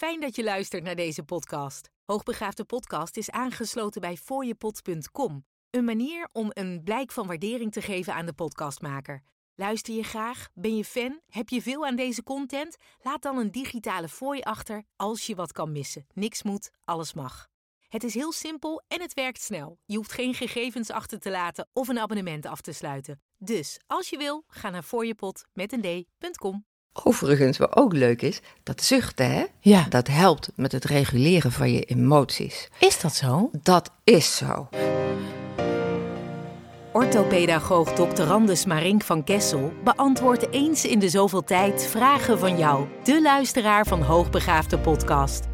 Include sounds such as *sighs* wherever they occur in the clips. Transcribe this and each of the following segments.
Fijn dat je luistert naar deze podcast. Hoogbegaafde podcast is aangesloten bij fooiepot.com. Een manier om een blijk van waardering te geven aan de podcastmaker. Luister je graag? Ben je fan? Heb je veel aan deze content? Laat dan een digitale fooi achter als je wat kan missen. Niks moet, alles mag. Het is heel simpel en het werkt snel. Je hoeft geen gegevens achter te laten of een abonnement af te sluiten. Dus als je wil, ga naar fooiepot met een d.com. Overigens, wat ook leuk is, dat zuchten, hè? Ja. Dat helpt met het reguleren van je emoties. Is dat zo? Dat is zo. Orthopedagoog Dr. Randus Marink van Kessel beantwoordt eens in de zoveel tijd vragen van jou, de luisteraar van Hoogbegaafde Podcast.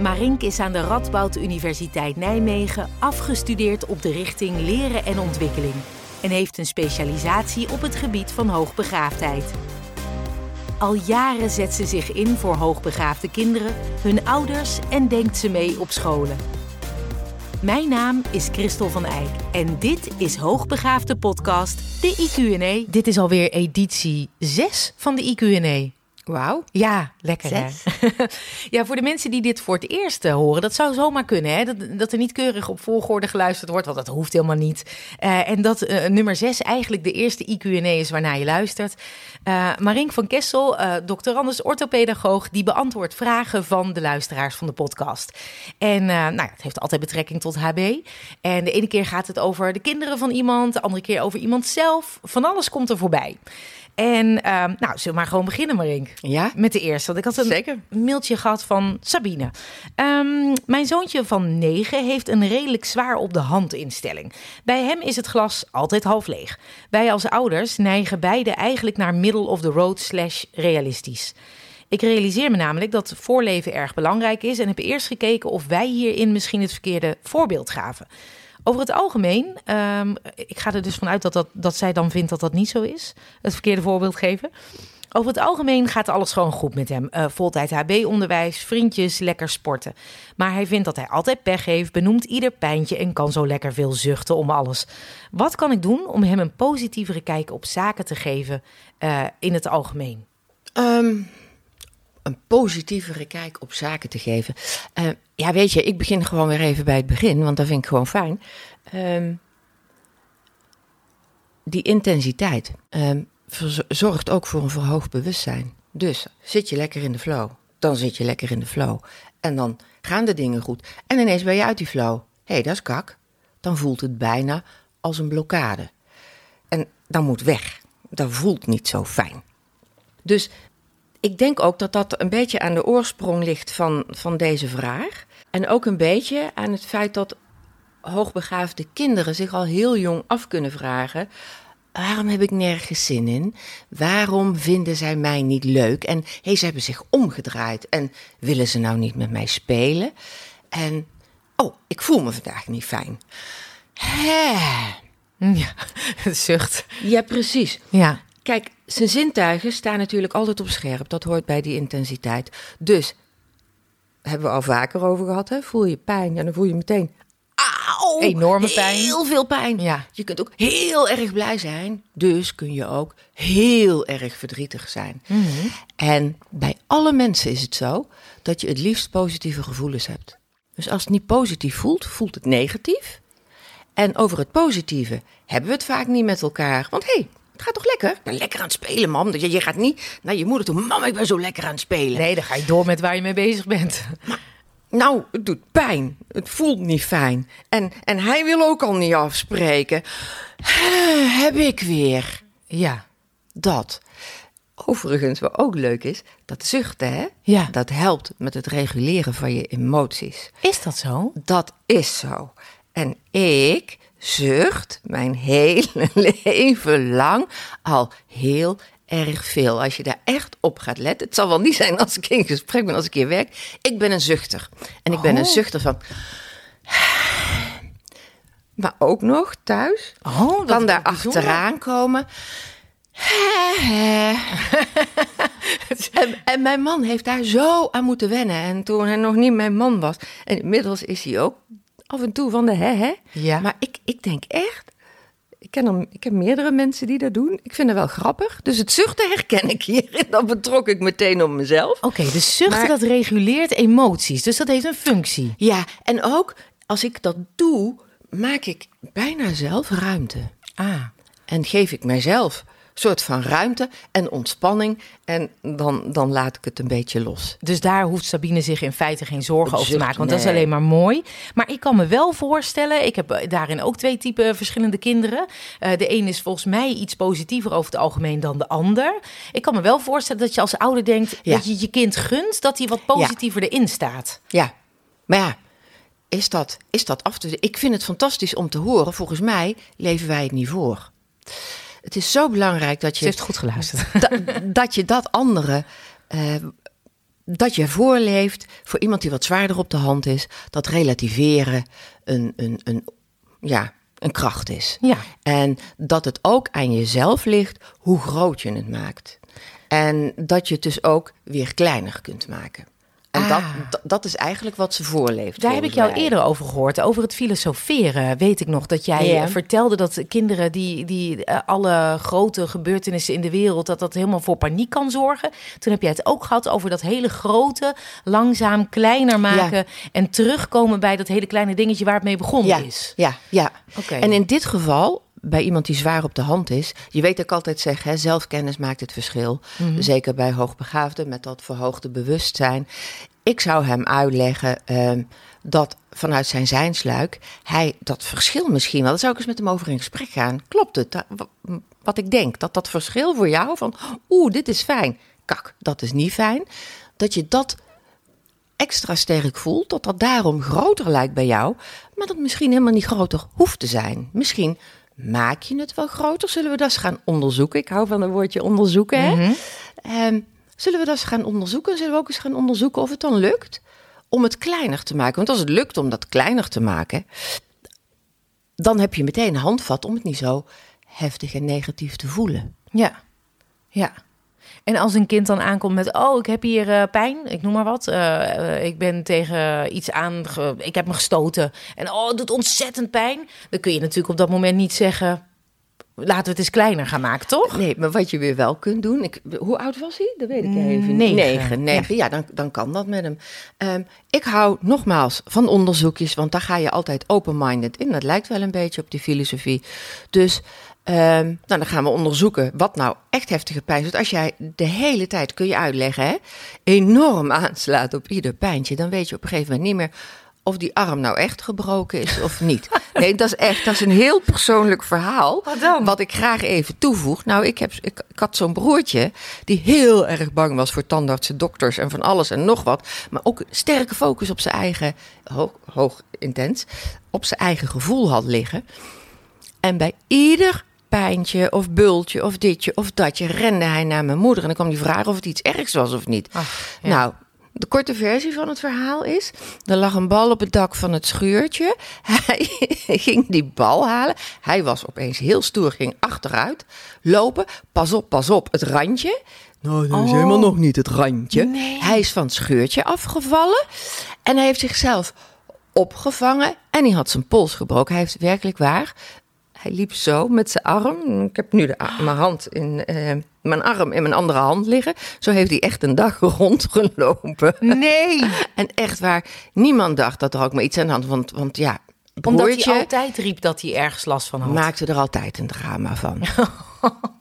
Marink is aan de Radboud Universiteit Nijmegen afgestudeerd op de richting Leren en Ontwikkeling en heeft een specialisatie op het gebied van hoogbegaafdheid. Al jaren zet ze zich in voor hoogbegaafde kinderen, hun ouders en denkt ze mee op scholen. Mijn naam is Christel van Eyck en dit is Hoogbegaafde Podcast, de IQ&A. Dit is alweer editie 6 van de IQ&A. Wauw. Ja, lekker Zes. hè? *laughs* ja, voor de mensen die dit voor het eerst eh, horen, dat zou zomaar kunnen hè? Dat, dat er niet keurig op volgorde geluisterd wordt, want dat hoeft helemaal niet. Eh, en dat eh, nummer 6 eigenlijk de eerste IQ&A is waarna je luistert. Marink van Kessel. Anders, orthopedagoog, die beantwoordt vragen van de luisteraars van de podcast. En nou ja, het heeft altijd betrekking tot HB. En de ene keer gaat het over de kinderen van iemand, de andere keer over iemand zelf. Van alles komt er voorbij. En ehm, nou, zullen we maar gewoon beginnen, Marink? Ja? Met de eerste. Want ik had een Zeker. mailtje gehad van Sabine. Ehm, mijn zoontje van 9 heeft een redelijk zwaar op de hand instelling. Bij hem is het glas altijd half leeg. Wij als ouders neigen beide eigenlijk naar middle of the road slash realistisch. Ik realiseer me namelijk dat voorleven erg belangrijk is en heb eerst gekeken of wij hierin misschien het verkeerde voorbeeld gaven. Over het algemeen, ehm, ik ga er dus vanuit dat, dat, dat zij dan vindt dat dat niet zo is, het verkeerde voorbeeld geven. Over het algemeen gaat alles gewoon goed met hem. Eh voltijd HB-onderwijs, vriendjes, lekker sporten. Maar hij vindt dat hij altijd pech heeft, benoemt ieder pijntje en kan zo lekker veel zuchten om alles. Wat kan ik doen om hem een positievere kijk op zaken te geven eh, in het algemeen? Ehm, een positievere kijk op zaken te geven. Eh, ja, weet je, ik begin gewoon weer even bij het begin, want dat vind ik gewoon fijn. Ehm, die intensiteit verzo- zorgt ook voor een verhoogd bewustzijn. Dus zit je lekker in de flow, dan zit je lekker in de flow. En dan gaan de dingen goed. En ineens ben je uit die flow. Hé, hey, dat is kak. Dan voelt het bijna als een blokkade. En dat moet weg. Dat voelt niet zo fijn. Dus ik denk ook dat dat een beetje aan de oorsprong ligt van, van deze vraag. En ook een beetje aan het feit dat hoogbegaafde kinderen zich al heel jong af kunnen vragen: waarom heb ik nergens zin in? Waarom vinden zij mij niet leuk? En hey, ze hebben zich omgedraaid en willen ze nou niet met mij spelen? En oh, ik voel me vandaag niet fijn. Hè. Ja, *laughs* zucht. Ja, precies. Ja, Kijk, zijn zintuigen staan natuurlijk altijd op scherp. Dat hoort bij die intensiteit. Dus, hebben we al vaker over gehad, hè? voel je pijn en dan voel je meteen... Auw! Enorme pijn. Heel veel pijn. Ja. Je kunt ook heel erg blij zijn. Dus kun je ook heel erg verdrietig zijn. Mhm. En bij alle mensen is het zo dat je het liefst positieve gevoelens hebt. Dus als het niet positief voelt, voelt het negatief. En over het positieve hebben we het vaak niet met elkaar. Want hé, hey, gaat toch lekker? Ik ben lekker aan het spelen, mam. Je, je gaat niet naar je moeder toe. Mam, ik ben zo lekker aan het spelen. nee, dan ga je door met waar je mee bezig bent. Nou, het doet pijn. Het voelt niet fijn. En, en hij wil ook al niet afspreken. *sighs* Heb ik weer. Ja, Dat. Overigens, wat ook leuk is, dat zuchten, hè? Ja. Dat helpt met het reguleren van je emoties. is dat zo? Dat is zo. En ik zucht mijn hele *laughs* leven lang al heel erg veel. Als je daar echt op gaat letten. Het zal wel niet zijn als ik in gesprek ben, als ik hier werk. Ik ben een zuchter. En ik ben een Oh. zuchter van... Maar ook nog thuis. Oh, kan daar achteraan komen. en, *laughs* en mijn man heeft daar zo aan moeten wennen. En toen hij nog niet mijn man was. En inmiddels is hij ook af en toe van de hè hè. Ja. Maar ik, ik denk echt, ik ken er, ik heb meerdere mensen die dat doen. Ik vind het wel grappig. Dus het zuchten herken ik hierin. Dan betrok ik meteen op mezelf. Oké, dus zuchten Maar- dat reguleert emoties. Dus dat heeft een functie. Ja, en ook als ik dat doe, maak ik bijna zelf ruimte. Ah. En geef ik mijzelf soort van ruimte en ontspanning. En dan, dan laat ik het een beetje los. Dus daar hoeft Sabine zich in feite geen zorgen over te maken. Want dat is alleen maar mooi. Maar ik kan me wel voorstellen. Ik heb daarin ook twee typen verschillende kinderen. Eh, de een is volgens mij iets positiever over het algemeen dan de ander. Ik kan me wel voorstellen dat je als ouder denkt. Ja. dat je je kind gunt dat hij wat positiever erin staat. Ja, maar ja, is dat, is dat af te... Ik vind het fantastisch om te horen. Volgens mij leven wij het niet voor. Het is zo belangrijk dat Ze je... heeft goed geluisterd. *laughs* da- dat je dat andere, eh, dat je voorleeft voor iemand die wat zwaarder op de hand is, dat relativeren een, een, een, ja, een kracht is. Ja. En dat het ook aan jezelf ligt hoe groot je het maakt. En dat je het dus ook weer kleiner kunt maken. En Ah. dat, dat, is eigenlijk wat ze voorleeft. Daar heb ik jou mij. eerder over gehoord. Over het filosoferen. Weet ik nog dat jij Ja. vertelde dat kinderen die, die eh, alle grote gebeurtenissen in de wereld. dat dat helemaal voor paniek kan zorgen. Toen heb jij het ook gehad over dat hele grote. langzaam kleiner maken. En terugkomen bij dat hele kleine dingetje waar het mee begonnen ja, is. Ja, ja. Oké. En in dit geval, bij iemand die zwaar op de hand is, je weet dat ik altijd zeg, hè, zelfkennis maakt het verschil. Mhm. Zeker bij hoogbegaafden met dat verhoogde bewustzijn. Ik zou hem uitleggen ehm, dat vanuit zijn zijnsluik hij dat verschil misschien wel, dan zou ik eens met hem over in gesprek gaan. Klopt het? Wat ik denk, dat dat verschil voor jou van, oeh, dit is fijn, kak, dat is niet fijn, dat je dat extra sterk voelt, dat dat daarom groter lijkt bij jou, maar dat misschien helemaal niet groter hoeft te zijn. Misschien maak je het wel groter. Zullen we dat eens gaan onderzoeken? Ik hou van het woordje onderzoeken. Hè? Ehm, zullen we dat eens gaan onderzoeken? Zullen we ook eens gaan onderzoeken of het dan lukt om het kleiner te maken? Want als het lukt om dat kleiner te maken, dan heb je meteen een handvat om het niet zo heftig en negatief te voelen. Ja. Ja. En als een kind dan aankomt met, oh, ik heb hier eh, pijn, ik noem maar wat. eh, eh, ik ben tegen iets aan, ik heb me gestoten. En oh, het doet ontzettend pijn. Dan kun je natuurlijk op dat moment niet zeggen, laten we het eens kleiner gaan maken, toch? Nee, maar wat je weer wel kunt doen. Ik, hoe oud was hij? Dat weet ik even. Negen. Negen. negen. Ja, dan, dan kan dat met hem. Ehm, ik hou nogmaals van onderzoekjes, want daar ga je altijd open-minded in. Dat lijkt wel een beetje op die filosofie. Dus ehm, nou, dan gaan we onderzoeken wat nou echt heftige pijn is. Want als jij de hele tijd, kun je uitleggen, hè, enorm aanslaat op ieder pijntje, dan weet je op een gegeven moment niet meer of die arm nou echt gebroken is of niet. *laughs* Nee, dat is echt, dat is een heel persoonlijk verhaal. Wat dan? Wat ik graag even toevoeg. Nou, ik, heb, ik, ik had zo'n broertje die heel erg bang was voor tandartsen, dokters en van alles en nog wat. Maar ook sterke focus op zijn eigen, hoog, hoog intens, op zijn eigen gevoel had liggen. En bij ieder pijntje of bultje of ditje of datje rende hij naar mijn moeder. En dan kwam hij vragen of het iets ergs was of niet. Ach, ja. Nou, de korte versie van het verhaal is: er lag een bal op het dak van het schuurtje. *laughs* Hij ging die bal halen. Hij was opeens heel stoer, ging achteruit lopen. Pas op, pas op, het randje. Nou, dat is Oh. helemaal nog niet het randje. Nee. Hij is van het scheurtje afgevallen en hij heeft zichzelf opgevangen en hij had zijn pols gebroken. Hij heeft werkelijk waar. Hij liep zo met zijn arm. Ik heb nu de, mijn hand in eh, mijn arm in mijn andere hand liggen. Zo heeft hij echt een dag *laughs* rondgelopen. Nee, En echt waar, niemand dacht dat er ook maar iets aan de hand. Want, want ja, omdat hij altijd riep dat hij ergens last van had. maakte er altijd een drama van. *laughs*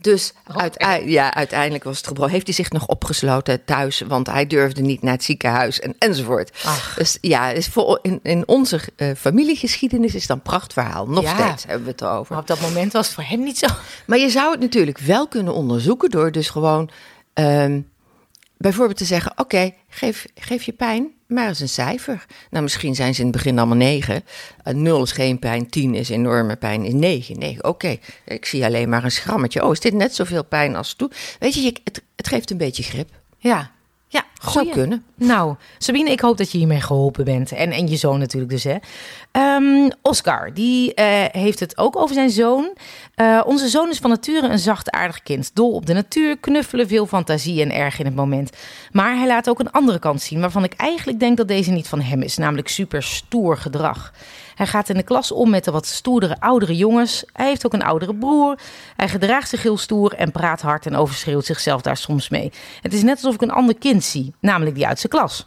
Dus uitei- ja, uiteindelijk was het gebroken. Heeft hij zich nog opgesloten thuis, want hij durfde niet naar het ziekenhuis en, enzovoort. Ach. Dus ja, is voor, in, in onze eh, familiegeschiedenis is dat een prachtverhaal. Nog Ja. steeds hebben we het erover. Maar op dat moment was het voor hem niet zo. Maar je zou het natuurlijk wel kunnen onderzoeken door dus gewoon ehm, bijvoorbeeld te zeggen: Oké, geef, geef je pijn maar eens een cijfer. Nou, misschien zijn ze in het begin allemaal negen. Eh, nul is geen pijn, tien is enorme pijn, is negen. negen. Oké, ik zie alleen maar een schrammetje. Oh, is dit net zoveel pijn als toen? Weet je, je- het, het geeft een beetje grip. Ja, ja. Goeie. kunnen. Nou, Sabine, ik hoop dat je hiermee geholpen bent. En, en je zoon natuurlijk dus, hè. Ehm, Oscar, die eh, heeft het ook over zijn zoon. Eh, onze zoon is van nature een zachtaardig kind. Dol op de natuur, knuffelen, veel fantasie en erg in het moment. Maar hij laat ook een andere kant zien... waarvan ik eigenlijk denk dat deze niet van hem is. Namelijk super stoer gedrag. Hij gaat in de klas om met de wat stoerdere oudere jongens. Hij heeft ook een oudere broer. Hij gedraagt zich heel stoer en praat hard en overschreeuwt zichzelf daar soms mee. Het is net alsof ik een ander kind zie, namelijk die uit zijn klas.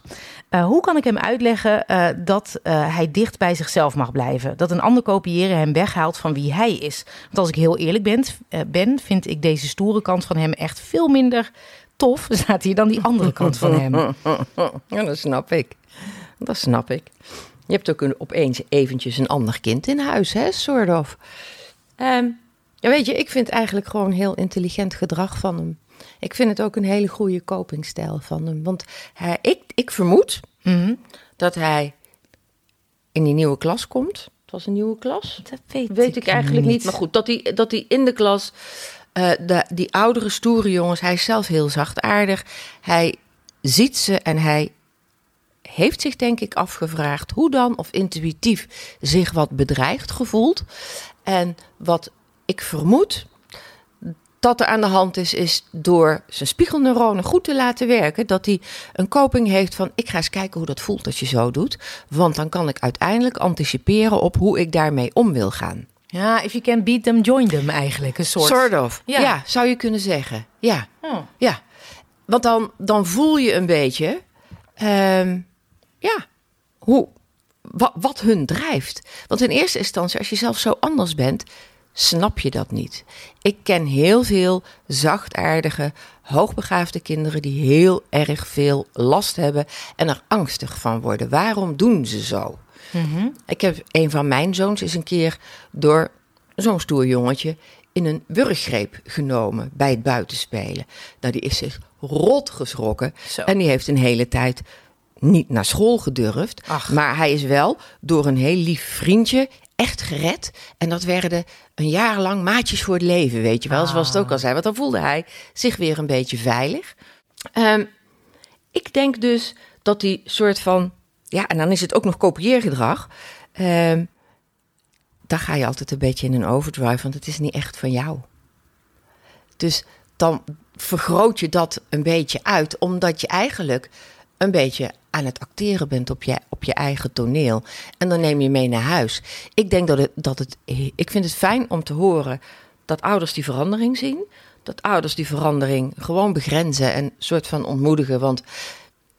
Uh, hoe kan ik hem uitleggen uh, dat uh, hij dicht bij zichzelf mag blijven? Dat een ander kopiëren hem weghaalt van wie hij is. Want als ik heel eerlijk ben, ben vind ik deze stoere kant van hem echt veel minder tof. *laughs* Staat hier dan die andere kant van hem. *laughs* Ja, dat snap ik. Dat snap ik. Je hebt ook een, opeens eventjes een ander kind in huis, hè, soort of. Um, ja, weet je, ik vind eigenlijk gewoon heel intelligent gedrag van hem. Ik vind het ook een hele goede copingstijl van hem. Want hij, ik, ik vermoed mm -hmm. dat hij in die nieuwe klas komt. Het was een nieuwe klas. Dat weet, weet ik, eigenlijk niet. niet. Maar goed, dat hij, dat hij in de klas, uh, de, die oudere, stoere jongens, hij is zelf heel zachtaardig. Hij ziet ze en hij heeft zich denk ik afgevraagd hoe dan, of intuïtief, zich wat bedreigd gevoeld. En wat ik vermoed dat er aan de hand is, is door zijn spiegelneuronen goed te laten werken, dat hij een koping heeft van ik ga eens kijken hoe dat voelt als je zo doet, want dan kan ik uiteindelijk anticiperen op hoe ik daarmee om wil gaan. Ja, if you can beat them, join them eigenlijk, een soort. Sort of, ja, ja zou je kunnen zeggen. Ja, oh. ja. Want dan, dan voel je een beetje, um, ja, hoe, wat, wat hun drijft. Want in eerste instantie, als je zelf zo anders bent, snap je dat niet. Ik ken heel veel zachtaardige, hoogbegaafde kinderen die heel erg veel last hebben en er angstig van worden. Waarom doen ze zo? Mm-hmm. Ik heb een van mijn zoons is een keer door zo'n stoer jongetje in een wurggreep genomen bij het buitenspelen. Nou, die is zich rot geschrokken Zo. en die heeft een hele tijd niet naar school gedurfd. Ach. Maar hij is wel door een heel lief vriendje echt gered. En dat werden een jaar lang maatjes voor het leven, weet je wel. Ah. Zoals het ook al zei. Want dan voelde hij zich weer een beetje veilig. Um, ik denk dus dat die soort van... Ja, en dan is het ook nog kopieergedrag. Um, dan ga je altijd een beetje in een overdrive, want het is niet echt van jou. Dus dan vergroot je dat een beetje uit, omdat je eigenlijk een beetje aan het acteren bent op je, op je eigen toneel. En dan neem je mee naar huis. Ik denk dat het, dat het. Ik vind het fijn om te horen dat ouders die verandering zien. Dat ouders die verandering gewoon begrenzen en soort van ontmoedigen. Want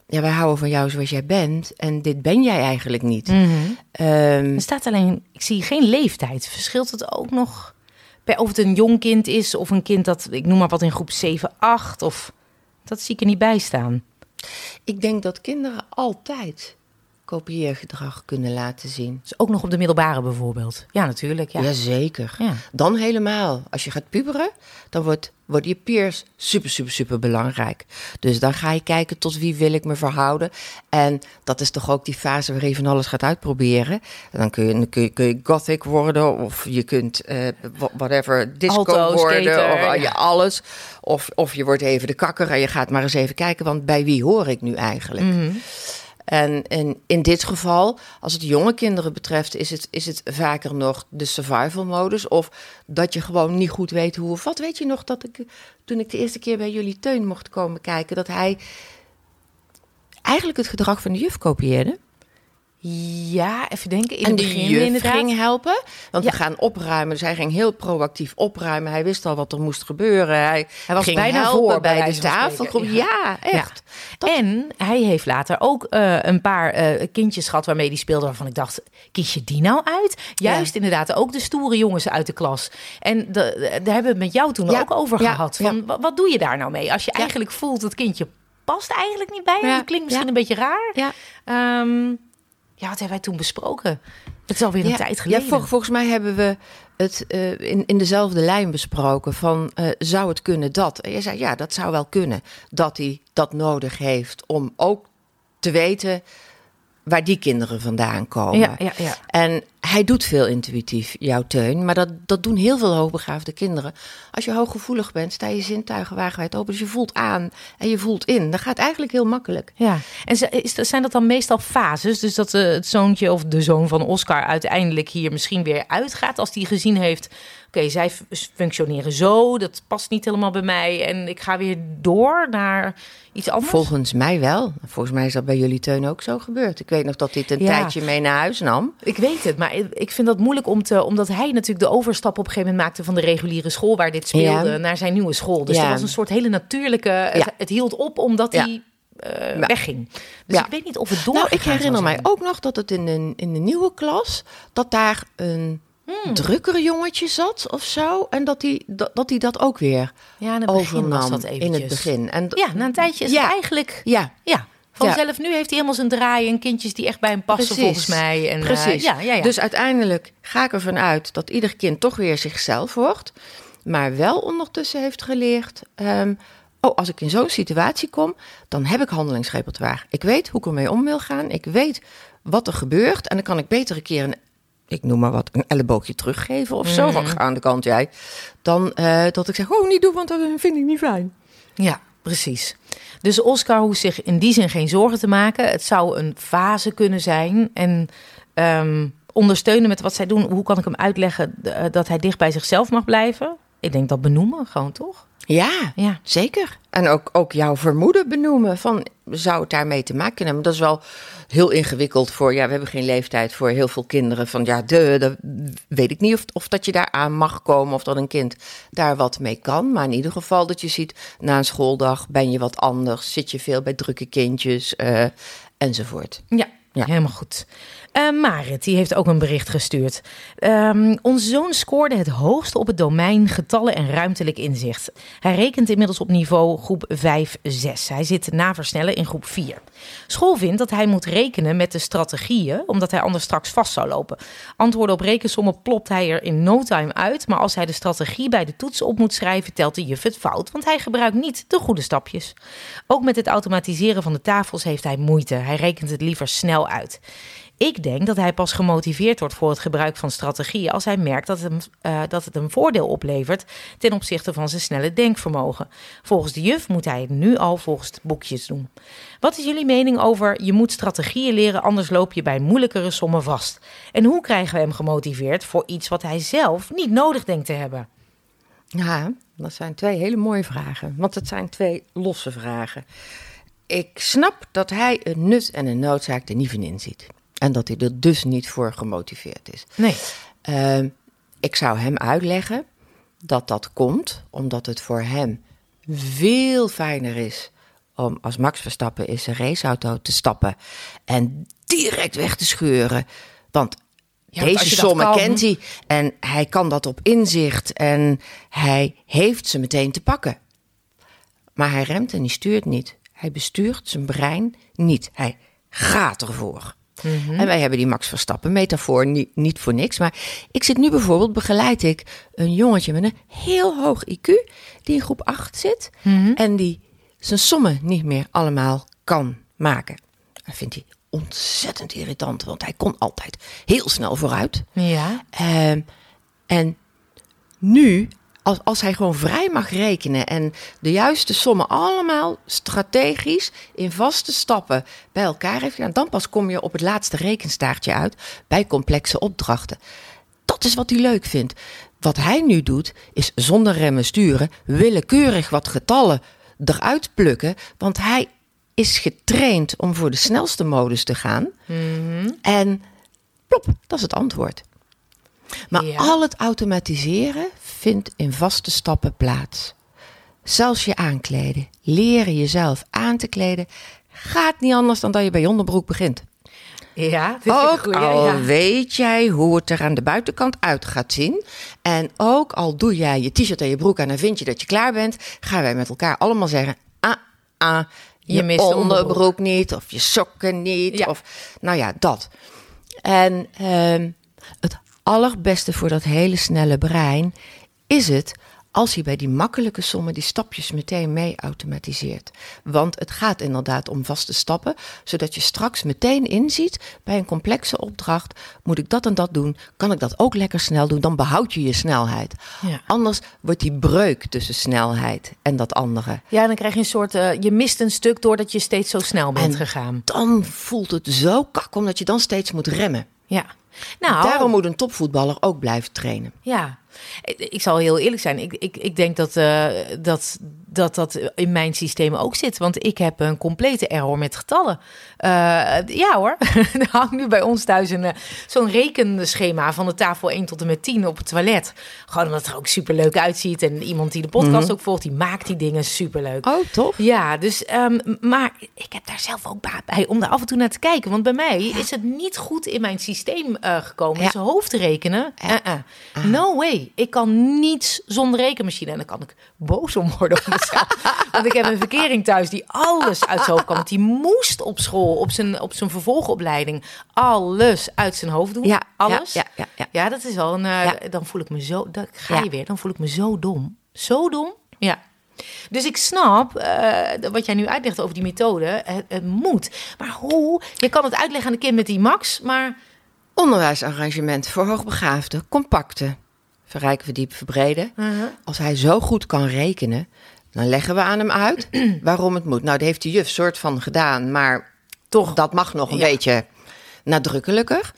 ja, wij houden van jou zoals jij bent. En dit ben jij eigenlijk niet. Mm-hmm. Um, er staat alleen, ik zie geen leeftijd. Verschilt het ook nog of het een jong kind is of een kind dat, ik noem maar wat in groep 7, 8 of dat zie ik er niet bij staan. Ik denk dat kinderen altijd kopieergedrag kunnen laten zien. Dus ook nog op de middelbare bijvoorbeeld. Ja, natuurlijk. Ja. Jazeker. Ja. Dan helemaal. Als je gaat puberen, dan wordt, worden je peers super, super, super belangrijk. Dus dan ga je kijken tot wie wil ik me verhouden. En dat is toch ook die fase waarin je van alles gaat uitproberen. En dan kun je, dan kun je, kun je gothic worden of je kunt uh, whatever, disco Alto, worden. skater, of ja. ja, alles. Of, of je wordt even de kakker en je gaat maar eens even kijken, want bij wie hoor ik nu eigenlijk? En, en in dit geval, als het jonge kinderen betreft, is het, is het vaker nog de survival modus. Of dat je gewoon niet goed weet hoe of wat. Weet je nog dat ik, toen ik de eerste keer bij jullie Teun mocht komen kijken, dat hij eigenlijk het gedrag van de juf kopieerde. Ja, even denken. In en het de begin juf inderdaad. ging helpen. Want Ja. we gaan opruimen. Dus hij ging heel proactief opruimen. Hij wist al wat er moest gebeuren. Hij, Hij was ging bijna helpen voor, bij bij de spreken. Ja, echt. Dat- En hij heeft later ook eh, een paar eh, kindjes gehad waarmee hij speelde. Waarvan ik dacht, kies je die nou uit? Juist inderdaad ook de stoere jongens uit de klas. En de, de- daar hebben we het met jou toen ook over gehad. Van, wa- Wat doe je daar nou mee? Als je eigenlijk voelt, het kindje past eigenlijk niet bij Dat klinkt misschien een beetje raar. Ja. Ehm, ja, wat hebben wij toen besproken? Het is alweer een ja, tijd geleden. Ja, vol- volgens mij hebben we het eh, in, in dezelfde lijn besproken van eh, zou het kunnen dat? En je zei ja, dat zou wel kunnen. Dat hij dat nodig heeft om ook te weten waar die kinderen vandaan komen. Ja, ja, ja. En hij doet veel intuïtief, jouw teun. Maar dat, dat doen heel veel hoogbegaafde kinderen. Als je hooggevoelig bent, sta je zintuigen wagenwijd open. Dus je voelt aan en je voelt in. Dat gaat eigenlijk heel makkelijk. Ja, en zijn dat dan meestal fases? Dus dat eh, het zoontje of de zoon van Oscar uiteindelijk hier misschien weer uitgaat als hij gezien heeft... Oké, zij functioneren zo, dat past niet helemaal bij mij. En ik ga weer door naar iets anders. Volgens mij wel. Volgens mij is dat bij jullie teun ook zo gebeurd. Ik weet nog dat dit een Ja. tijdje mee naar huis nam. Ik weet het, maar ik vind dat moeilijk om te, omdat hij natuurlijk de overstap op een gegeven moment maakte van de reguliere school waar dit speelde Ja. naar zijn nieuwe school. Dus Ja. dat was een soort hele natuurlijke. Het, hield op omdat hij eh, Ja. wegging. Dus Ja. ik weet niet of het door. Nou, ik herinner mij ook nog dat het in de, in de nieuwe klas, dat daar een Hmm. drukkere jongetje zat of zo. En dat hij dat, dat, die dat ook weer Ja, in het begin was overnam in het begin. En Ja, na een tijdje is Ja. eigenlijk. Ja, Ja. Vanzelf, nu heeft hij helemaal zijn draai en kindjes die echt bij hem passen, Precies. volgens mij. En, eh, Precies. ja, ja, ja. Dus uiteindelijk ga ik ervan uit dat ieder kind toch weer zichzelf wordt. Maar wel ondertussen heeft geleerd. ehm, oh, als ik in zo'n situatie kom, dan heb ik handelingsrepertoire. Ik weet hoe ik ermee om wil gaan. Ik weet wat er gebeurt. En dan kan ik beter een keer een, ik noem maar wat, een elleboogje teruggeven of zo. Van ga aan de kant jij. Dan eh, dat ik zeg, oh niet doen, want dat vind ik niet fijn. Ja, precies. Dus Oscar hoeft zich in die zin geen zorgen te maken. Het zou een fase kunnen zijn. En ehm, ondersteunen met wat zij doen. Hoe kan ik hem uitleggen eh, dat hij dicht bij zichzelf mag blijven? Ik denk dat benoemen gewoon, toch? Ja, Ja. zeker. En ook, ook jouw vermoeden benoemen van zou het daarmee te maken hebben. Dat is wel heel ingewikkeld voor, ja, we hebben geen leeftijd voor heel veel kinderen. Van ja, de, de, weet ik niet of, of dat je daar aan mag komen of dat een kind daar wat mee kan. Maar in ieder geval dat je ziet, na een schooldag ben je wat anders, zit je veel bij drukke kindjes eh, enzovoort. Ja, Ja. helemaal goed. Eh, Marit, die heeft ook een bericht gestuurd. Ehm, onze zoon scoorde het hoogste op het domein getallen en ruimtelijk inzicht. Hij rekent inmiddels op niveau groep 5-6. Hij zit na versnellen in groep 4. School vindt dat hij moet rekenen met de strategieën, omdat hij anders straks vast zou lopen. Antwoorden op rekensommen plopt hij er in no time uit, maar als hij de strategie bij de toets op moet schrijven, telt de juf het fout, want hij gebruikt niet de goede stapjes. Ook met het automatiseren van de tafels heeft hij moeite. Hij rekent het liever snel uit. Ik denk dat hij pas gemotiveerd wordt voor het gebruik van strategieën als hij merkt dat het, hem, eh, dat het een voordeel oplevert ten opzichte van zijn snelle denkvermogen. Volgens de juf moet hij het nu al volgens boekjes doen. Wat is jullie mening over je moet strategieën leren, anders loop je bij moeilijkere sommen vast? En hoe krijgen we hem gemotiveerd voor iets wat hij zelf niet nodig denkt te hebben? Ja, dat zijn twee hele mooie vragen. Want het zijn twee losse vragen. Ik snap dat hij een nut en een noodzaak er niet van inziet. En dat hij er dus niet voor gemotiveerd is. Nee. Ehm, ik zou hem uitleggen dat dat komt omdat het voor hem veel fijner is om als Max Verstappen in zijn raceauto te stappen en direct weg te scheuren. Want Ja, deze sommen kan- kent hij en hij kan dat op inzicht en hij heeft ze meteen te pakken. Maar hij remt en hij stuurt niet. Hij bestuurt zijn brein niet. Hij gaat ervoor. En wij hebben die Max Verstappen metafoor niet, niet voor niks. Maar ik zit nu bijvoorbeeld, begeleid ik een jongetje met een heel hoog IQ, die in groep 8 zit en die zijn sommen niet meer allemaal kan maken. Dat vindt hij ontzettend irritant, want hij kon altijd heel snel vooruit. Ja. Ehm, en nu, als, als hij gewoon vrij mag rekenen en de juiste sommen allemaal strategisch in vaste stappen bij elkaar heeft gedaan, dan pas kom je op het laatste rekenstaartje uit bij complexe opdrachten. Dat is wat hij leuk vindt. Wat hij nu doet, is zonder remmen sturen, willekeurig wat getallen eruit plukken, want hij is getraind om voor de snelste modus te gaan. En plop, dat is het antwoord. Maar Ja. al het automatiseren vindt in vaste stappen plaats. Zelfs je aankleden, leren jezelf aan te kleden, gaat niet anders dan dat je bij onderbroek begint. Ja, ik Ook goeie, al ja. weet jij hoe het er aan de buitenkant uit gaat zien. En ook al doe jij je t-shirt en je broek aan en vind je dat je klaar bent, gaan wij met elkaar allemaal zeggen: ah, ah, je, Je mist de onderbroek. onderbroek. niet, of je sokken niet, Ja. of nou ja, dat. En ehm, het allerbeste voor dat hele snelle brein is het als hij bij die makkelijke sommen die stapjes meteen mee automatiseert. Want het gaat inderdaad om vaste stappen, zodat je straks meteen inziet bij een complexe opdracht: moet ik dat en dat doen? Kan ik dat ook lekker snel doen? Dan behoud je je snelheid. Ja. Anders wordt die breuk tussen snelheid en dat andere. Ja, dan krijg je een soort. eh, je mist een stuk doordat je steeds zo snel bent En- gegaan. Dan voelt het zo kak, omdat je dan steeds moet remmen. Ja. Nou, Daarom moet een topvoetballer ook blijven trainen. Ja, ik zal heel eerlijk zijn. Ik, ik, ik denk dat, eh, dat, dat dat in mijn systeem ook zit. Want ik heb een complete error met getallen. Eh, ja hoor, *laughs* er hangt nu bij ons thuis een, eh, zo'n rekenschema van de tafel 1 tot en met 10 op het toilet. Gewoon omdat het er ook superleuk uitziet. En iemand die de podcast ook volgt, die maakt die dingen superleuk. Oh, toch? Ja, dus, ehm, maar ik heb daar zelf ook baat bij om daar af en toe naar te kijken. Want bij mij is het niet goed in mijn systeem eh, gekomen. Ja. Dus hoofdrekenen, uh-uh. no way. Ik kan niets zonder rekenmachine. En dan kan ik boos om worden *laughs* *laughs* want ik heb een verkering thuis die alles uit zijn hoofd kan. Want die moest op school, op zijn, op zijn vervolgopleiding, alles uit zijn hoofd doen. Ja, alles. ja, ja, ja. Ja, dat is wel een. eh, Ja. Dan voel ik me zo. Dan ga Ja. je weer. Dan voel ik me zo dom. Zo dom. Ja. Dus ik snap eh, wat jij nu uitlegt over die methode. Het, het moet. Maar hoe? Je kan het uitleggen aan de kind met die max, maar. Onderwijsarrangement voor hoogbegaafden, compacte. Verrijken, verdiepen, verbreden. Als hij zo goed kan rekenen, dan leggen we aan hem uit *clears throat* waarom het moet. Nou, dat heeft de juf soort van gedaan, maar toch, dat mag nog een Ja. beetje nadrukkelijker.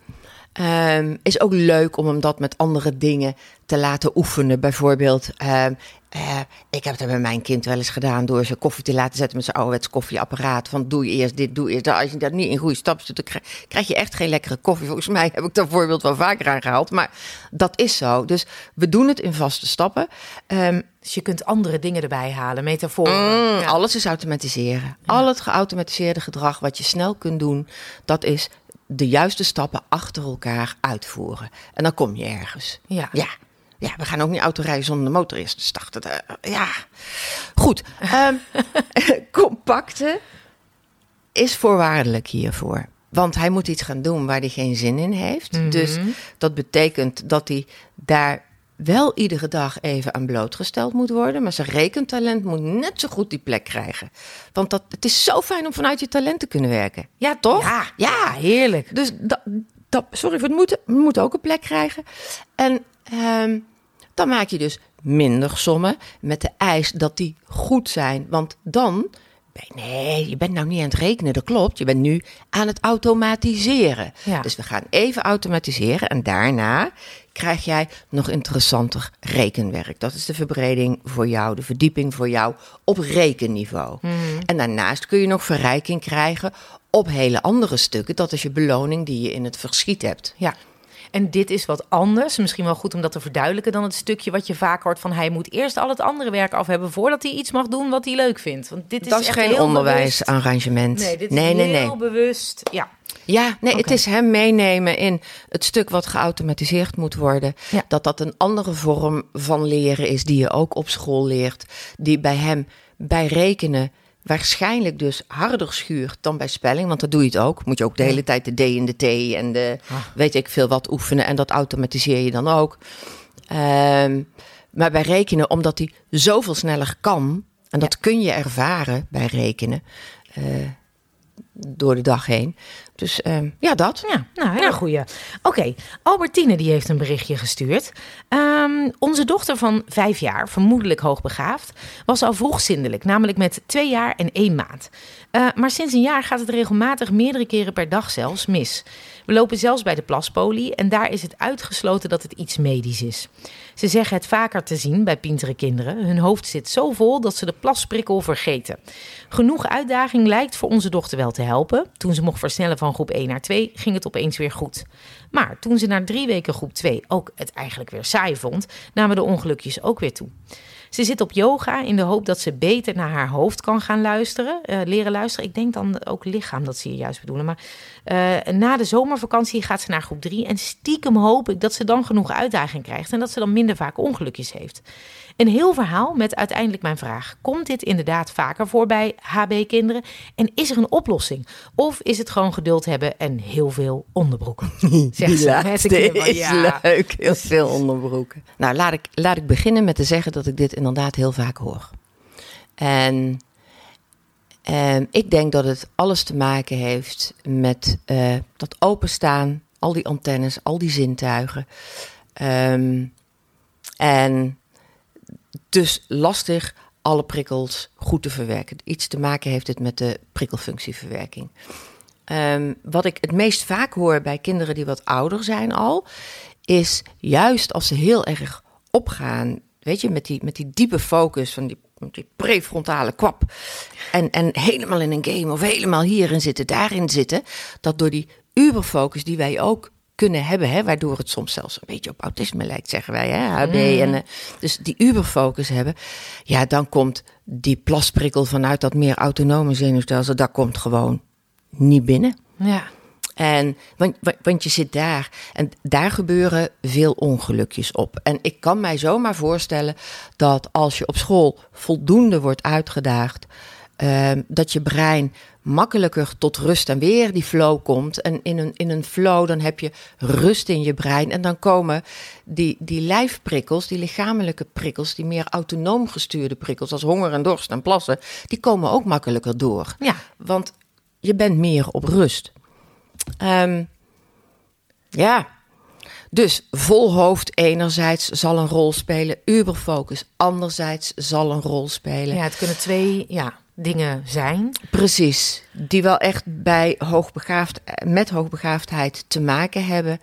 Ehm, is ook leuk om hem dat met andere dingen te laten oefenen. Bijvoorbeeld, ehm, eh, ik heb het bij mijn kind wel eens gedaan door ze koffie te laten zetten met zijn ouderwets koffieapparaat. Van doe je eerst dit, doe eerst dat. Als je dat niet in goede stappen doet, dan krijg, je echt geen lekkere koffie. Volgens mij heb ik dat voorbeeld wel vaker aangehaald. Maar dat is zo. Dus we doen het in vaste stappen. Ehm, Dus je kunt andere dingen erbij halen, metaforen. Mm, Ja. Alles is automatiseren. Al het geautomatiseerde gedrag wat je snel kunt doen, dat is de juiste stappen achter elkaar uitvoeren. En dan kom je ergens. Ja. Ja. Ja, we gaan ook niet autorijden zonder de motor eerst te starten. Eh, ja, goed. Ehm, *laughs* *laughs* compacte is voorwaardelijk hiervoor. Want hij moet iets gaan doen waar hij geen zin in heeft. Dus dat betekent dat hij daar wel iedere dag even aan blootgesteld moet worden. Maar zijn rekentalent moet net zo goed die plek krijgen. Want dat, het is zo fijn om vanuit je talent te kunnen werken. Ja, toch? Ja, ja, heerlijk. Dus dat, dat, sorry voor het moeten, we moeten ook een plek krijgen. En ehm, dan maak je dus minder sommen met de eis dat die goed zijn. Want dan, nee, je bent nou niet aan het rekenen, dat klopt. Je bent nu aan het automatiseren. Ja. Dus we gaan even automatiseren en daarna krijg jij nog interessanter rekenwerk. Dat is de verbreding voor jou, de verdieping voor jou op rekenniveau. En daarnaast kun je nog verrijking krijgen op hele andere stukken. Dat is je beloning die je in het verschiet hebt. Ja. En dit is wat anders. Misschien wel goed om dat te verduidelijken dan het stukje wat je vaak hoort van hij moet eerst al het andere werk af hebben voordat hij iets mag doen wat hij leuk vindt. Want dit is, dat is echt geen onderwijsarrangement. Nee, dit is nee, nee, nee. heel bewust. Ja. Ja, nee, het is hem meenemen in het stuk wat geautomatiseerd moet worden. Ja. Dat dat een andere vorm van leren is die je ook op school leert. Die bij hem bij rekenen waarschijnlijk dus harder schuurt dan bij spelling. Want dat doe je het ook. Moet je ook de hele tijd de D en de T en de Ah. weet ik veel wat oefenen. En dat automatiseer je dan ook. Ehm, maar bij rekenen, omdat hij zoveel sneller kan... en dat kun je ervaren bij rekenen... eh, door de dag heen. Dus ehm, ja, dat. Ja, nou, hele goeie. Oké, Albertine die heeft een berichtje gestuurd. Ehm, onze dochter van vijf jaar, vermoedelijk hoogbegaafd, was al vroeg zindelijk, namelijk met twee jaar en één maand. Eh, maar sinds een jaar gaat het regelmatig meerdere keren per dag zelfs mis. We lopen zelfs bij de plaspolie en daar is het uitgesloten dat het iets medisch is. Ze zeggen het vaker te zien bij pintere kinderen. Hun hoofd zit zo vol dat ze de plasprikkel vergeten. Genoeg uitdaging lijkt voor onze dochter wel te helpen. Toen ze mocht versnellen van groep 1 naar 2, ging het opeens weer goed. Maar toen ze na drie weken groep 2 ook het eigenlijk weer saai vond, namen de ongelukjes ook weer toe. Ze zit op yoga in de hoop dat ze beter naar haar hoofd kan gaan luisteren, eh, leren luisteren. Ik denk dan ook lichaam dat ze hier juist bedoelen. Maar eh, na de zomervakantie gaat ze naar groep 3 en stiekem hoop ik dat ze dan genoeg uitdaging krijgt en dat ze dan minder vaak ongelukjes heeft. Een heel verhaal met uiteindelijk mijn vraag: komt dit inderdaad vaker voor bij HB-kinderen? En is er een oplossing? Of is het gewoon geduld hebben en heel veel onderbroeken? *laughs* Zegt ze. De is ja. leuk, heel veel onderbroeken. Nou, laat ik, laat ik beginnen met te zeggen dat ik dit inderdaad heel vaak hoor. En, en ik denk dat het alles te maken heeft met uh, dat openstaan, al die antennes, al die zintuigen. Um, en dus lastig alle prikkels goed te verwerken. Iets te maken heeft het met de prikkelfunctieverwerking. Um, wat ik het meest vaak hoor bij kinderen die wat ouder zijn al, is juist als ze heel erg opgaan, weet je, met die, met die diepe focus van die, die prefrontale kwap. En, en helemaal in een game of helemaal hierin zitten, daarin zitten, dat door die uberfocus die wij ook kunnen hebben, hè, waardoor het soms zelfs een beetje op autisme lijkt, zeggen wij, hè, HB. Mm. En, uh, dus die uberfocus hebben, ja, dan komt die plasprikkel vanuit dat meer autonome zenuwstelsel, dat komt gewoon niet binnen. Ja. En, want, want je zit daar en daar gebeuren veel ongelukjes op. En ik kan mij zomaar voorstellen dat als je op school voldoende wordt uitgedaagd, uh, dat je brein makkelijker tot rust en weer die flow komt. En in een, in een flow dan heb je rust in je brein. En dan komen die, die lijfprikkels, die lichamelijke prikkels, die meer autonoom gestuurde prikkels, als honger en dorst en plassen, die komen ook makkelijker door. Ja. Want je bent meer op rust. Um, ja. Dus vol hoofd enerzijds zal een rol spelen, uberfocus anderzijds zal een rol spelen. Ja, het kunnen twee, ja dingen zijn. Precies, die wel echt bij hoogbegaafd, met hoogbegaafdheid te maken hebben.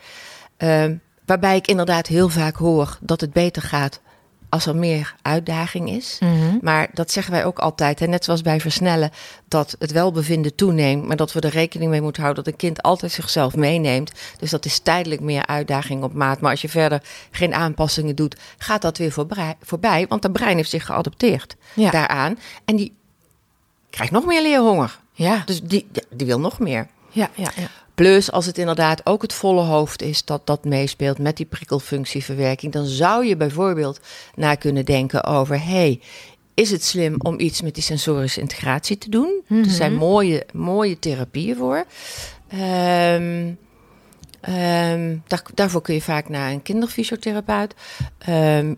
Uh, waarbij ik inderdaad heel vaak hoor dat het beter gaat als er meer uitdaging is. Mm-hmm. Maar dat zeggen wij ook altijd. En net zoals bij versnellen, dat het welbevinden toeneemt. Maar dat we er rekening mee moeten houden dat een kind altijd zichzelf meeneemt. Dus dat is tijdelijk meer uitdaging op maat. Maar als je verder geen aanpassingen doet, gaat dat weer voorbij. Want het brein heeft zich geadopteerd ja. daaraan. En die krijgt nog meer leerhonger. Ja. Dus die, die wil nog meer. Ja, ja, ja. Plus als het inderdaad ook het volle hoofd is dat dat meespeelt met die prikkelfunctieverwerking, dan zou je bijvoorbeeld na kunnen denken over: hey, is het slim om iets met die sensorische integratie te doen? Er zijn Mhm. mooie, mooie therapieën voor. Ehm, ehm, daar, daarvoor kun je vaak naar een kinderfysiotherapeut. Ehm,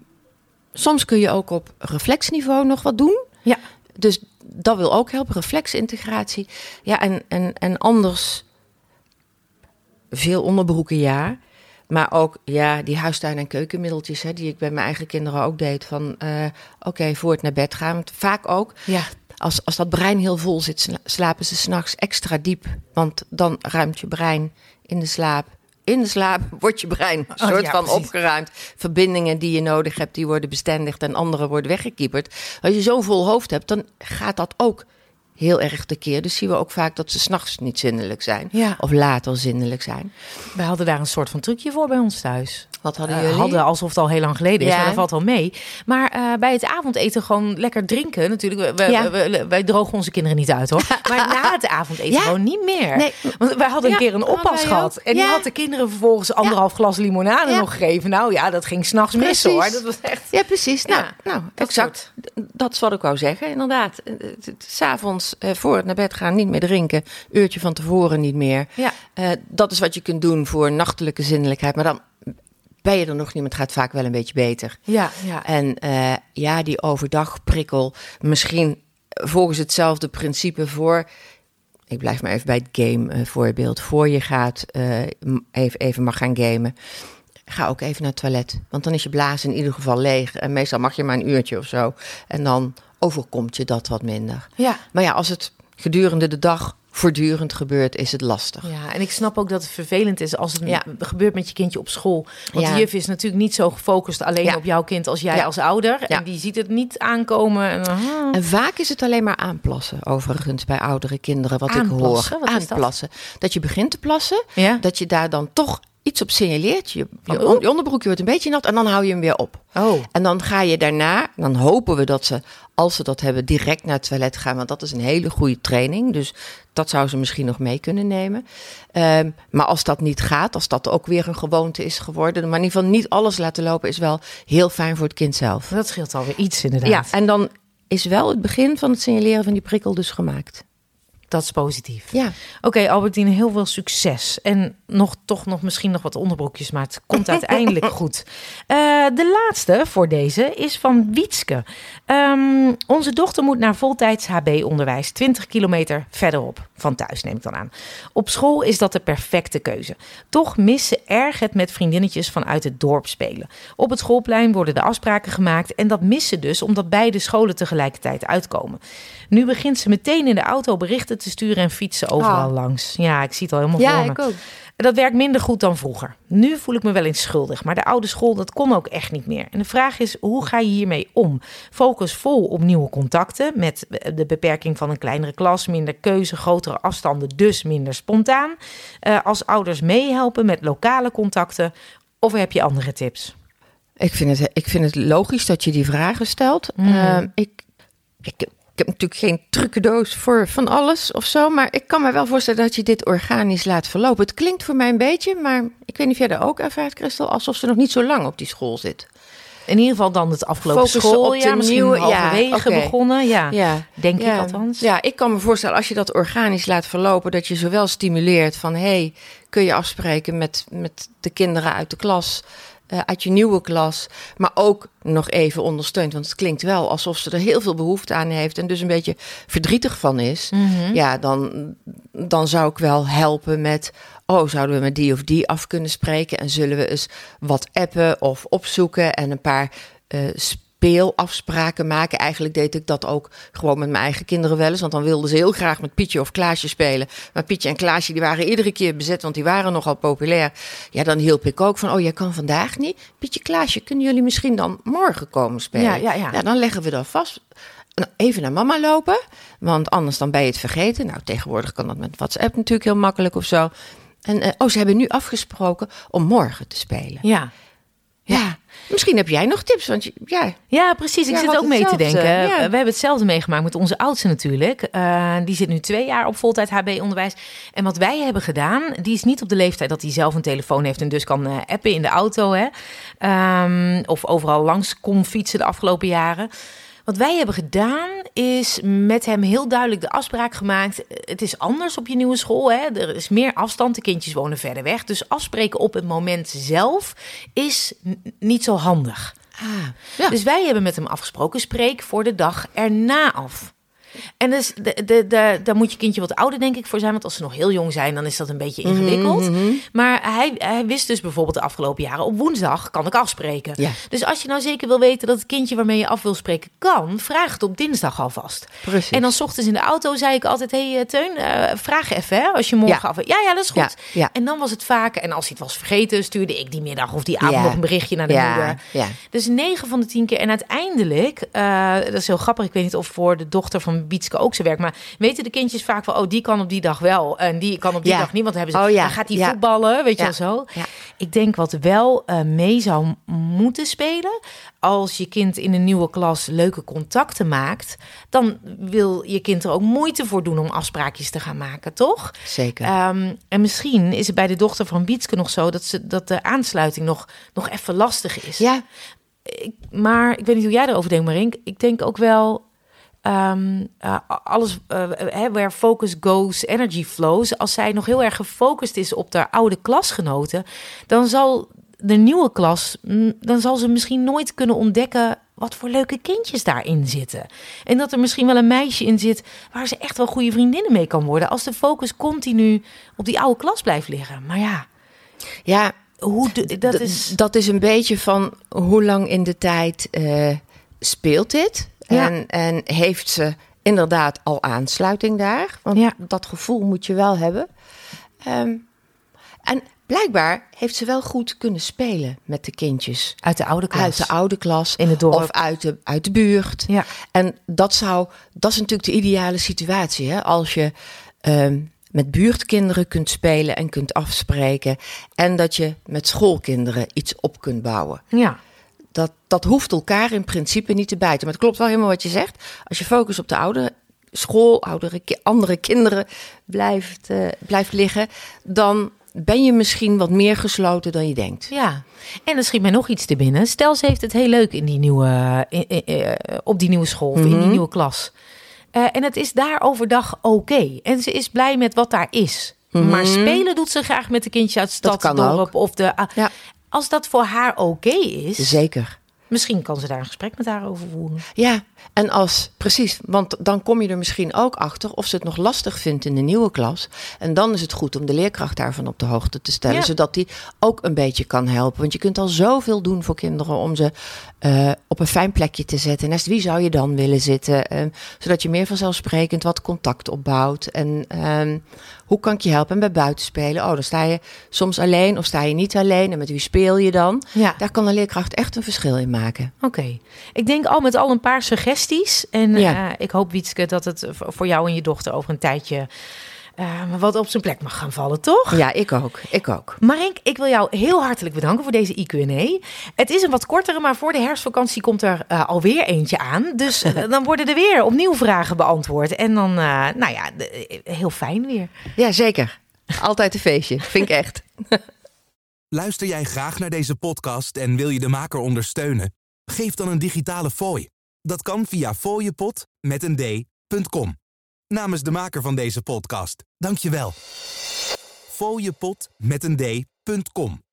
soms kun je ook op reflexniveau nog wat doen. Ja. Dus dat wil ook helpen, reflexintegratie. Ja, en, en, en anders veel onderbroeken, ja. Maar ook, ja, die huistuin- en keukenmiddeltjes, hè, die ik bij mijn eigen kinderen ook deed. Van, eh, oké, voor het naar bed gaan. Want vaak ook, Ja. als, als dat brein heel vol zit, sla- slapen ze s'nachts extra diep. Want dan ruimt je brein in de slaap. In de slaap wordt je brein een Oh, soort ja, van precies. opgeruimd. Verbindingen die je nodig hebt, die worden bestendigd en andere worden weggekieperd. Als je zo'n vol hoofd hebt, dan gaat dat ook heel erg tekeer. Dus zien we ook vaak dat ze s'nachts niet zindelijk zijn. Ja. Of later zindelijk zijn. Wij hadden daar een soort van trucje voor bij ons thuis. Wat hadden Eh, jullie? hadden alsof het al heel lang geleden is, Ja. maar dat valt wel mee. Maar eh, bij het avondeten gewoon lekker drinken. Natuurlijk, we, Ja. we- we- wij drogen onze kinderen niet uit hoor. *laughs* Maar na het avondeten Ja. gewoon niet meer. Nee. Want wij hadden een keer een oppas gehad. En die had de kinderen vervolgens anderhalf glas limonade nog gegeven. Nou ja, dat ging s'nachts mis hoor. Dat was echt... Ja, precies. Nou, Ja, nou exact. Dat is wat ik wou zeggen, inderdaad. Eh, het- S'avonds eh, voor het naar bed gaan niet meer drinken. Uurtje van tevoren niet meer. Ja. Eh, dat is wat je kunt doen voor nachtelijke zinnelijkheid. Maar dan ben je er nog niet, maar het gaat vaak wel een beetje beter. Ja, ja. En eh, ja, die overdag prikkel, misschien volgens hetzelfde principe voor. Ik blijf maar even bij het game voorbeeld. Voor je gaat even, even mag gaan gamen. Ga ook even naar het toilet. Want dan is je blaas in ieder geval leeg. En meestal mag je maar een uurtje of zo. En dan overkomt je dat wat minder. ja. Maar ja, als het gedurende de dag voortdurend gebeurt, is het lastig. Ja, en ik snap ook dat het vervelend is als het Ja. gebeurt met je kindje op school. Want Ja. de juf is natuurlijk niet zo gefocust alleen Ja. op jouw kind als jij als ouder. En die ziet het niet aankomen. En, ah. En vaak is het alleen maar aanplassen, overigens, bij oudere kinderen, wat ik Aanplassen? hoor. Wat is dat? aanplassen. Dat je begint te plassen, Ja? dat je daar dan toch iets op signaleert. Je, Van, je, on- je onderbroekje wordt een beetje nat en dan hou je hem weer op. Oh. En dan ga je daarna, dan hopen we dat ze, als ze dat hebben, direct naar het toilet gaan. Want dat is een hele goede training. Dus dat zou ze misschien nog mee kunnen nemen. Ehm, maar als dat niet gaat, als dat ook weer een gewoonte is geworden. Maar in ieder geval niet alles laten lopen is wel heel fijn voor het kind zelf. Dat scheelt alweer iets inderdaad. Ja, en dan is wel het begin van het signaleren van die prikkel dus gemaakt. Dat is positief. Ja. Oké, Albertine, heel veel succes. En nog, toch nog misschien nog wat onderbroekjes, maar het komt *laughs* uiteindelijk goed. Eh, de laatste voor deze is van Wietske. Ehm, onze dochter moet naar voltijds HB-onderwijs, 20 kilometer verderop van thuis, neem ik dan aan. Op school is dat de perfecte keuze. Toch mist ze erg het met vriendinnetjes vanuit het dorp spelen. Op het schoolplein worden de afspraken gemaakt en dat mist ze dus omdat beide scholen tegelijkertijd uitkomen. Nu begint ze meteen in de auto berichten te sturen en fietsen overal Ah. langs. Ja, ik zie het al helemaal Ja, voor me. ik ook. Dat werkt minder goed dan vroeger. Nu voel ik me wel eens schuldig, maar de oude school dat kon ook echt niet meer. En de vraag is, hoe ga je hiermee om? Focus vol op nieuwe contacten met de beperking van een kleinere klas, minder keuze, grotere afstanden, dus minder spontaan. Eh, als ouders meehelpen met lokale contacten, of heb je andere tips? Ik vind, het, ik vind het logisch dat je die vragen stelt. Mm. Ehm, ik, ik heb natuurlijk geen trucendoos voor van alles of zo. Maar ik kan me wel voorstellen dat je dit organisch laat verlopen. Het klinkt voor mij een beetje, maar ik weet niet of jij dat ook ervaart, Christel. Alsof ze nog niet zo lang op die school zit. In ieder geval dan het afgelopen schooljaar, misschien nieuwe- ja, begonnen. Ja, Ja, denk ja. ik althans. Ja, ik kan me voorstellen als je dat organisch laat verlopen, dat je zowel stimuleert van hey, kun je afspreken met, met de kinderen uit de klas, eh, uit je nieuwe klas, maar ook nog even ondersteunt. Want het klinkt wel alsof ze er heel veel behoefte aan heeft en dus een beetje verdrietig van is. Mhm. Ja, dan, dan zou ik wel helpen met. Oh, zouden we met die of die af kunnen spreken? En zullen we eens wat appen of opzoeken en een paar eh, speelafspraken maken? Eigenlijk deed ik dat ook gewoon met mijn eigen kinderen wel eens. Want dan wilden ze heel graag met Pietje of Klaasje spelen. Maar Pietje en Klaasje die waren iedere keer bezet, want die waren nogal populair. Ja, dan hielp ik ook van, oh, jij kan vandaag niet. Pietje, Klaasje, kunnen jullie misschien dan morgen komen spelen? Ja, ja, ja. dan leggen we dat vast. Nou, even naar mama lopen, want anders dan ben je het vergeten. Nou, tegenwoordig kan dat met WhatsApp natuurlijk heel makkelijk of zo. En eh, oh, ze hebben nu afgesproken om morgen te spelen. Ja. Ja, misschien heb jij nog tips, want ja, Ja, precies. Ik Ja, zit ook mee te denken. ja. We hebben hetzelfde meegemaakt met onze oudste natuurlijk. Eh, die zit nu twee jaar op voltijd HB-onderwijs. En wat wij hebben gedaan, die is niet op de leeftijd dat hij zelf een telefoon heeft en dus kan eh, appen in de auto. Hè? Ehm, of overal langs kon fietsen de afgelopen jaren. Wat wij hebben gedaan is met hem heel duidelijk de afspraak gemaakt. Het is anders op je nieuwe school. Hè? Er is meer afstand. De kindjes wonen verder weg. Dus afspreken op het moment zelf is niet zo handig. Ja. Dus wij hebben met hem afgesproken, spreek voor de dag erna af. En dus de, de, de, daar moet je kindje wat ouder denk ik voor zijn. Want als ze nog heel jong zijn, dan is dat een beetje Mhm, ingewikkeld. Maar hij, hij wist dus bijvoorbeeld de afgelopen jaren... op woensdag kan ik afspreken. Ja. Dus als je nou zeker wil weten dat het kindje waarmee je af wil spreken kan... vraag het op dinsdag alvast. Precies. En dan 's ochtends in de auto zei ik altijd... hé hey, eh, Teun, eh, vraag even hè, als je morgen Ja. af... Ja, ja, dat is goed. Ja. En dan was het vaak... en als hij het was vergeten, stuurde ik die middag of die avond nog een berichtje naar de moeder. ja. Dus 9 van de 10 keer. En uiteindelijk, eh, dat is heel grappig. Ik weet niet of voor de dochter van Bietske ook zo werkt. Maar weten de kindjes vaak van, oh, die kan op die dag wel. En die kan op die Ja. dag niet. Want dan, hebben ze, Oh ja, dan gaat hij ja. voetballen, weet je wel zo. Ik denk wat wel eh, mee zou moeten spelen. Als je kind in een nieuwe klas leuke contacten maakt. Dan wil je kind er ook moeite voor doen om afspraakjes te gaan maken, toch? Zeker. Ehm, en misschien is het bij de dochter van Bietske nog zo dat, ze, dat de aansluiting nog, nog even lastig is. ja, Ik, maar ik weet niet hoe jij erover denkt, Marink. Ik denk ook wel. Ehm, eh, alles hè, where focus goes, energy flows. Als zij nog heel erg gefocust is op haar oude klasgenoten, dan zal de nieuwe klas, mm, dan zal ze misschien nooit kunnen ontdekken wat voor leuke kindjes daarin zitten. En dat er misschien wel een meisje in zit waar ze echt wel goede vriendinnen mee kan worden. Als de focus continu op die oude klas blijft liggen. Maar ja, ja hoe de- dat is. dat is een beetje van hoe lang in de tijd eh, speelt dit? Ja. En, en heeft ze inderdaad al aansluiting daar? Want Ja. dat gevoel moet je wel hebben. Ehm, en blijkbaar heeft ze wel goed kunnen spelen met de kindjes. Uit de oude klas. Uit de oude klas. In het dorp. Of uit de, uit de buurt. Ja. En dat, zou, dat is natuurlijk de ideale situatie. Hè? Als je ehm, met buurtkinderen kunt spelen en kunt afspreken. En dat je met schoolkinderen iets op kunt bouwen. Ja. Dat, dat hoeft elkaar in principe niet te bijten. Maar het klopt wel helemaal wat je zegt. Als je focus op de oudere school, oudere, andere kinderen blijft, uh, blijft liggen, dan ben je misschien wat meer gesloten dan je denkt. Ja, en dan schiet mij nog iets te binnen. Stel, ze heeft het heel leuk in die nieuwe, uh, op die nieuwe school of in die Mhm. nieuwe klas. Uh, en het is daar overdag oké. En ze is blij met wat daar is. Maar spelen doet ze graag met de kindjes uit het Mhm. Stadsdorp. Of de, Ja. Als dat voor haar oké is, Zeker. misschien kan ze daar een gesprek met haar over voeren. Ja, en als, precies, want dan kom je er misschien ook achter of ze het nog lastig vindt in de nieuwe klas. En dan is het goed om de leerkracht daarvan op de hoogte te stellen, Ja. zodat die ook een beetje kan helpen. Want je kunt al zoveel doen voor kinderen om ze eh, op een fijn plekje te zetten. Naast wie zou je dan willen zitten? Eh, zodat je meer vanzelfsprekend wat contact opbouwt. En ehm, hoe kan ik je helpen? En bij buitenspelen, oh, dan sta je soms alleen of sta je niet alleen. En met wie speel je dan? Ja. Daar kan een leerkracht echt een verschil in maken. Oké. Ik denk al met al een paar suggesties. En Ja. eh, ik hoop, Wietske, dat het voor jou en je dochter over een tijdje eh, wat op zijn plek mag gaan vallen, toch? Ja, ik ook. Ik ook. Marink, ik wil jou heel hartelijk bedanken voor deze IQ&A. Het is een wat kortere, maar voor de herfstvakantie komt er eh, alweer eentje aan. Dus *laughs* eh, dan worden er weer opnieuw vragen beantwoord. En dan, eh, nou ja, de- heel fijn weer. Ja, zeker. Altijd een feestje, vind ik echt. *laughs* Luister jij graag naar deze podcast en wil je de maker ondersteunen? Geef dan een digitale fooi. Dat kan via fooiepot met een d.com. Namens de maker van deze podcast, dank je wel. fooiepot met een d.com